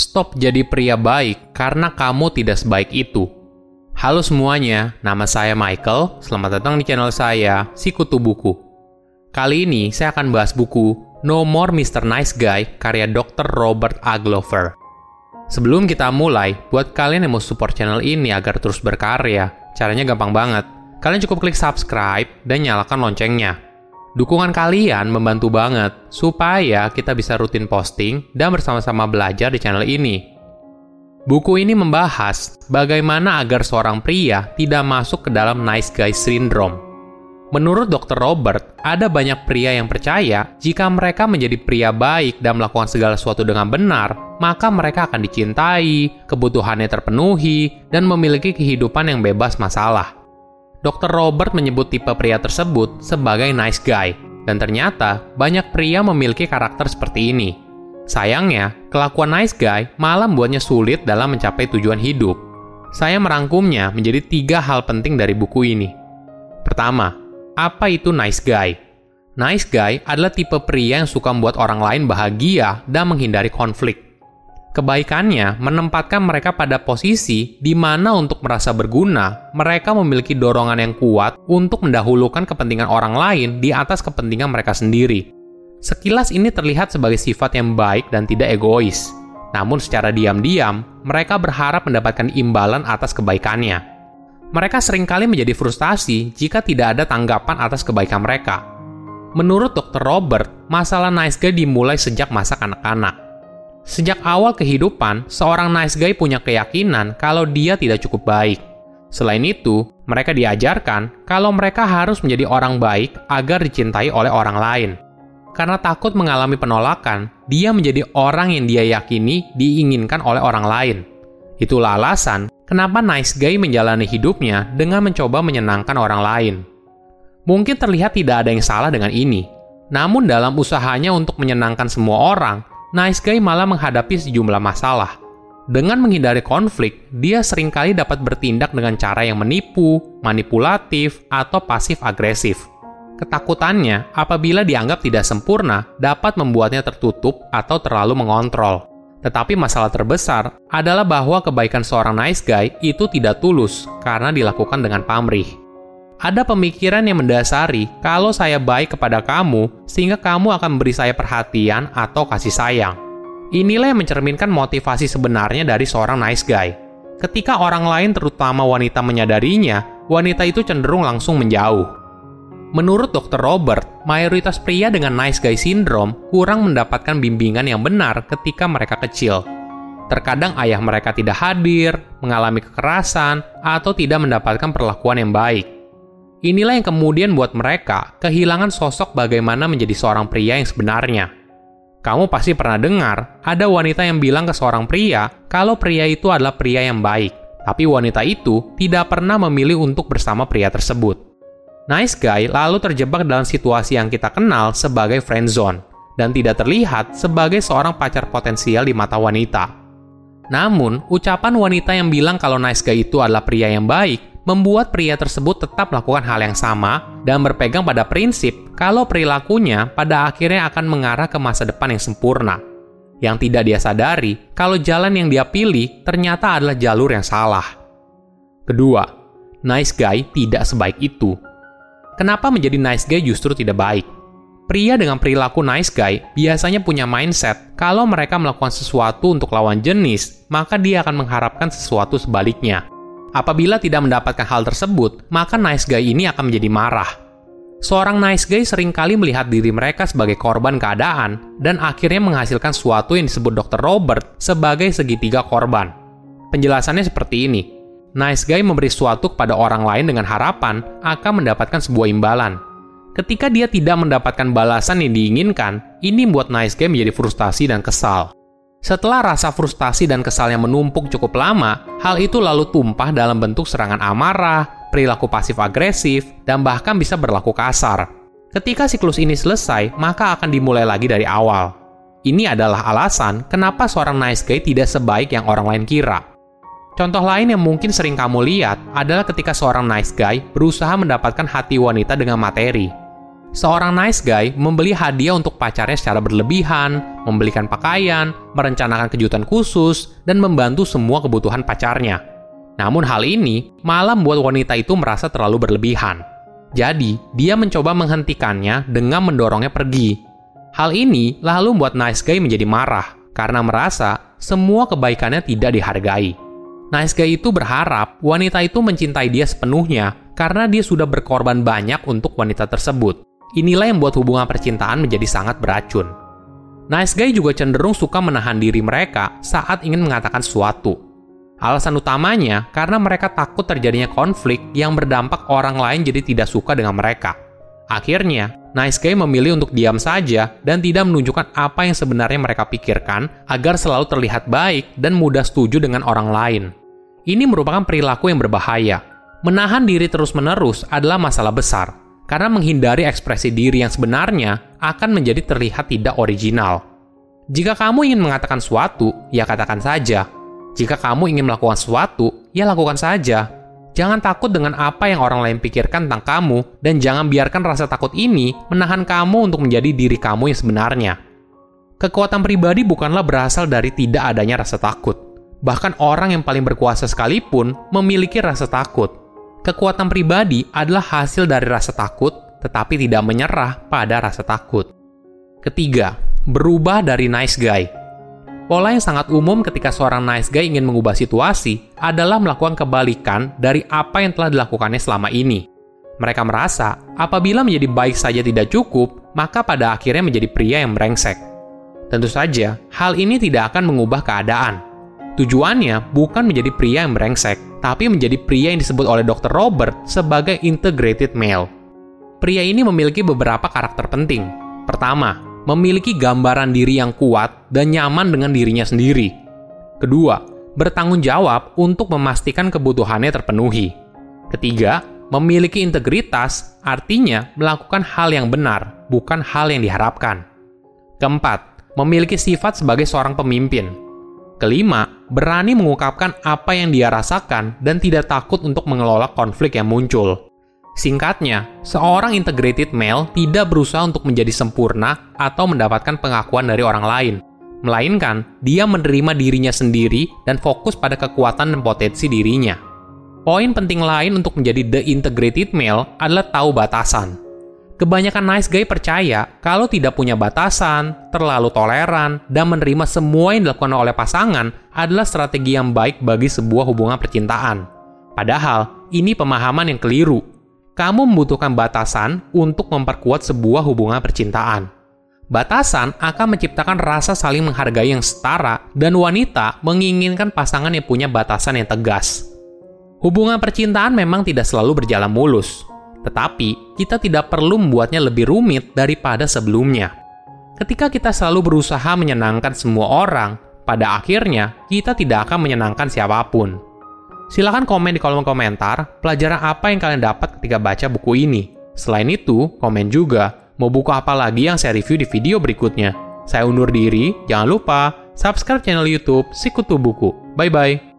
Stop jadi pria baik karena kamu tidak sebaik itu. Halo semuanya, nama saya Michael. Selamat datang di channel saya, Sikutu Buku. Kali ini saya akan bahas buku No More Mr. Nice Guy karya Dr. Robert A. Glover. Sebelum kita mulai, buat kalian yang mau support channel ini agar terus berkarya, caranya gampang banget. Kalian cukup klik subscribe dan nyalakan loncengnya Dukungan kalian membantu banget supaya kita bisa rutin posting dan bersama-sama belajar di channel ini. Buku ini membahas bagaimana agar seorang pria tidak masuk ke dalam nice guy syndrome. Menurut Dr. Robert, ada banyak pria yang percaya jika mereka menjadi pria baik dan melakukan segala sesuatu dengan benar, maka mereka akan dicintai, kebutuhannya terpenuhi, dan memiliki kehidupan yang bebas masalah. Dr. Robert menyebut tipe pria tersebut sebagai nice guy, dan ternyata banyak pria memiliki karakter seperti ini. Sayangnya, kelakuan nice guy malah membuatnya sulit dalam mencapai tujuan hidup. Saya merangkumnya menjadi tiga hal penting dari buku ini. Pertama, apa itu nice guy? Nice guy adalah tipe pria yang suka membuat orang lain bahagia dan menghindari konflik. Kebaikannya menempatkan mereka pada posisi di mana untuk merasa berguna, mereka memiliki dorongan yang kuat untuk mendahulukan kepentingan orang lain di atas kepentingan mereka sendiri. Sekilas ini terlihat sebagai sifat yang baik dan tidak egois. Namun secara diam-diam, mereka berharap mendapatkan imbalan atas kebaikannya. Mereka sering kali menjadi frustasi jika tidak ada tanggapan atas kebaikan mereka. Menurut Dr. Robert, masalah nice guy dimulai sejak masa kanak-kanak Sejak awal kehidupan, seorang nice guy punya keyakinan kalau dia tidak cukup baik. Selain itu, mereka diajarkan kalau mereka harus menjadi orang baik agar dicintai oleh orang lain. Karena takut mengalami penolakan, dia menjadi orang yang dia yakini diinginkan oleh orang lain. Itulah alasan kenapa nice guy menjalani hidupnya dengan mencoba menyenangkan orang lain. Mungkin terlihat tidak ada yang salah dengan ini, namun dalam usahanya untuk menyenangkan semua orang, Nice Guy malah menghadapi sejumlah masalah. Dengan menghindari konflik, dia sering kali dapat bertindak dengan cara yang menipu, manipulatif, atau pasif-agresif. Ketakutannya, apabila dianggap tidak sempurna, dapat membuatnya tertutup atau terlalu mengontrol. Tetapi masalah terbesar adalah bahwa kebaikan seorang nice guy itu tidak tulus karena dilakukan dengan pamrih ada pemikiran yang mendasari kalau saya baik kepada kamu, sehingga kamu akan memberi saya perhatian atau kasih sayang. Inilah yang mencerminkan motivasi sebenarnya dari seorang nice guy. Ketika orang lain, terutama wanita, menyadarinya, wanita itu cenderung langsung menjauh. Menurut Dr. Robert, mayoritas pria dengan nice guy syndrome kurang mendapatkan bimbingan yang benar ketika mereka kecil. Terkadang ayah mereka tidak hadir, mengalami kekerasan, atau tidak mendapatkan perlakuan yang baik. Inilah yang kemudian buat mereka kehilangan sosok bagaimana menjadi seorang pria yang sebenarnya. Kamu pasti pernah dengar ada wanita yang bilang ke seorang pria kalau pria itu adalah pria yang baik, tapi wanita itu tidak pernah memilih untuk bersama pria tersebut. Nice guy lalu terjebak dalam situasi yang kita kenal sebagai friend zone dan tidak terlihat sebagai seorang pacar potensial di mata wanita. Namun, ucapan wanita yang bilang kalau nice guy itu adalah pria yang baik membuat pria tersebut tetap melakukan hal yang sama dan berpegang pada prinsip kalau perilakunya pada akhirnya akan mengarah ke masa depan yang sempurna. Yang tidak dia sadari kalau jalan yang dia pilih ternyata adalah jalur yang salah. Kedua, nice guy tidak sebaik itu. Kenapa menjadi nice guy justru tidak baik? Pria dengan perilaku nice guy biasanya punya mindset kalau mereka melakukan sesuatu untuk lawan jenis, maka dia akan mengharapkan sesuatu sebaliknya. Apabila tidak mendapatkan hal tersebut, maka nice guy ini akan menjadi marah. Seorang nice guy sering kali melihat diri mereka sebagai korban keadaan dan akhirnya menghasilkan sesuatu yang disebut Dr. Robert sebagai segitiga korban. Penjelasannya seperti ini. Nice guy memberi sesuatu kepada orang lain dengan harapan akan mendapatkan sebuah imbalan. Ketika dia tidak mendapatkan balasan yang diinginkan, ini membuat nice guy menjadi frustasi dan kesal. Setelah rasa frustasi dan kesalnya menumpuk cukup lama, hal itu lalu tumpah dalam bentuk serangan amarah, perilaku pasif-agresif, dan bahkan bisa berlaku kasar. Ketika siklus ini selesai, maka akan dimulai lagi dari awal. Ini adalah alasan kenapa seorang nice guy tidak sebaik yang orang lain kira. Contoh lain yang mungkin sering kamu lihat adalah ketika seorang nice guy berusaha mendapatkan hati wanita dengan materi. Seorang nice guy membeli hadiah untuk pacarnya secara berlebihan, membelikan pakaian, merencanakan kejutan khusus, dan membantu semua kebutuhan pacarnya. Namun hal ini malah membuat wanita itu merasa terlalu berlebihan. Jadi, dia mencoba menghentikannya dengan mendorongnya pergi. Hal ini lalu membuat nice guy menjadi marah karena merasa semua kebaikannya tidak dihargai. Nice guy itu berharap wanita itu mencintai dia sepenuhnya karena dia sudah berkorban banyak untuk wanita tersebut. Inilah yang membuat hubungan percintaan menjadi sangat beracun. Nice guy juga cenderung suka menahan diri mereka saat ingin mengatakan sesuatu. Alasan utamanya karena mereka takut terjadinya konflik yang berdampak orang lain jadi tidak suka dengan mereka. Akhirnya, Nice Guy memilih untuk diam saja dan tidak menunjukkan apa yang sebenarnya mereka pikirkan agar selalu terlihat baik dan mudah setuju dengan orang lain. Ini merupakan perilaku yang berbahaya. Menahan diri terus-menerus adalah masalah besar, karena menghindari ekspresi diri yang sebenarnya akan menjadi terlihat tidak original. Jika kamu ingin mengatakan sesuatu, ya katakan saja. Jika kamu ingin melakukan sesuatu, ya lakukan saja. Jangan takut dengan apa yang orang lain pikirkan tentang kamu, dan jangan biarkan rasa takut ini menahan kamu untuk menjadi diri kamu yang sebenarnya. Kekuatan pribadi bukanlah berasal dari tidak adanya rasa takut. Bahkan orang yang paling berkuasa sekalipun memiliki rasa takut. Kekuatan pribadi adalah hasil dari rasa takut, tetapi tidak menyerah pada rasa takut. Ketiga, berubah dari nice guy. Pola yang sangat umum ketika seorang nice guy ingin mengubah situasi adalah melakukan kebalikan dari apa yang telah dilakukannya selama ini. Mereka merasa apabila menjadi baik saja tidak cukup, maka pada akhirnya menjadi pria yang brengsek. Tentu saja, hal ini tidak akan mengubah keadaan. Tujuannya bukan menjadi pria yang brengsek, tapi menjadi pria yang disebut oleh Dr. Robert sebagai integrated male. Pria ini memiliki beberapa karakter penting. Pertama, memiliki gambaran diri yang kuat dan nyaman dengan dirinya sendiri. Kedua, bertanggung jawab untuk memastikan kebutuhannya terpenuhi. Ketiga, memiliki integritas, artinya melakukan hal yang benar, bukan hal yang diharapkan. Keempat, memiliki sifat sebagai seorang pemimpin, Kelima, berani mengungkapkan apa yang dia rasakan dan tidak takut untuk mengelola konflik yang muncul. Singkatnya, seorang integrated male tidak berusaha untuk menjadi sempurna atau mendapatkan pengakuan dari orang lain, melainkan dia menerima dirinya sendiri dan fokus pada kekuatan dan potensi dirinya. Poin penting lain untuk menjadi the integrated male adalah tahu batasan. Kebanyakan nice guy percaya kalau tidak punya batasan, terlalu toleran, dan menerima semua yang dilakukan oleh pasangan adalah strategi yang baik bagi sebuah hubungan percintaan. Padahal, ini pemahaman yang keliru. Kamu membutuhkan batasan untuk memperkuat sebuah hubungan percintaan. Batasan akan menciptakan rasa saling menghargai yang setara, dan wanita menginginkan pasangan yang punya batasan yang tegas. Hubungan percintaan memang tidak selalu berjalan mulus, tetapi, kita tidak perlu membuatnya lebih rumit daripada sebelumnya. Ketika kita selalu berusaha menyenangkan semua orang, pada akhirnya kita tidak akan menyenangkan siapa pun. Silahkan komen di kolom komentar pelajaran apa yang kalian dapat ketika baca buku ini. Selain itu, komen juga mau buku apa lagi yang saya review di video berikutnya. Saya undur diri, jangan lupa subscribe channel YouTube Sikutu Buku. Bye bye.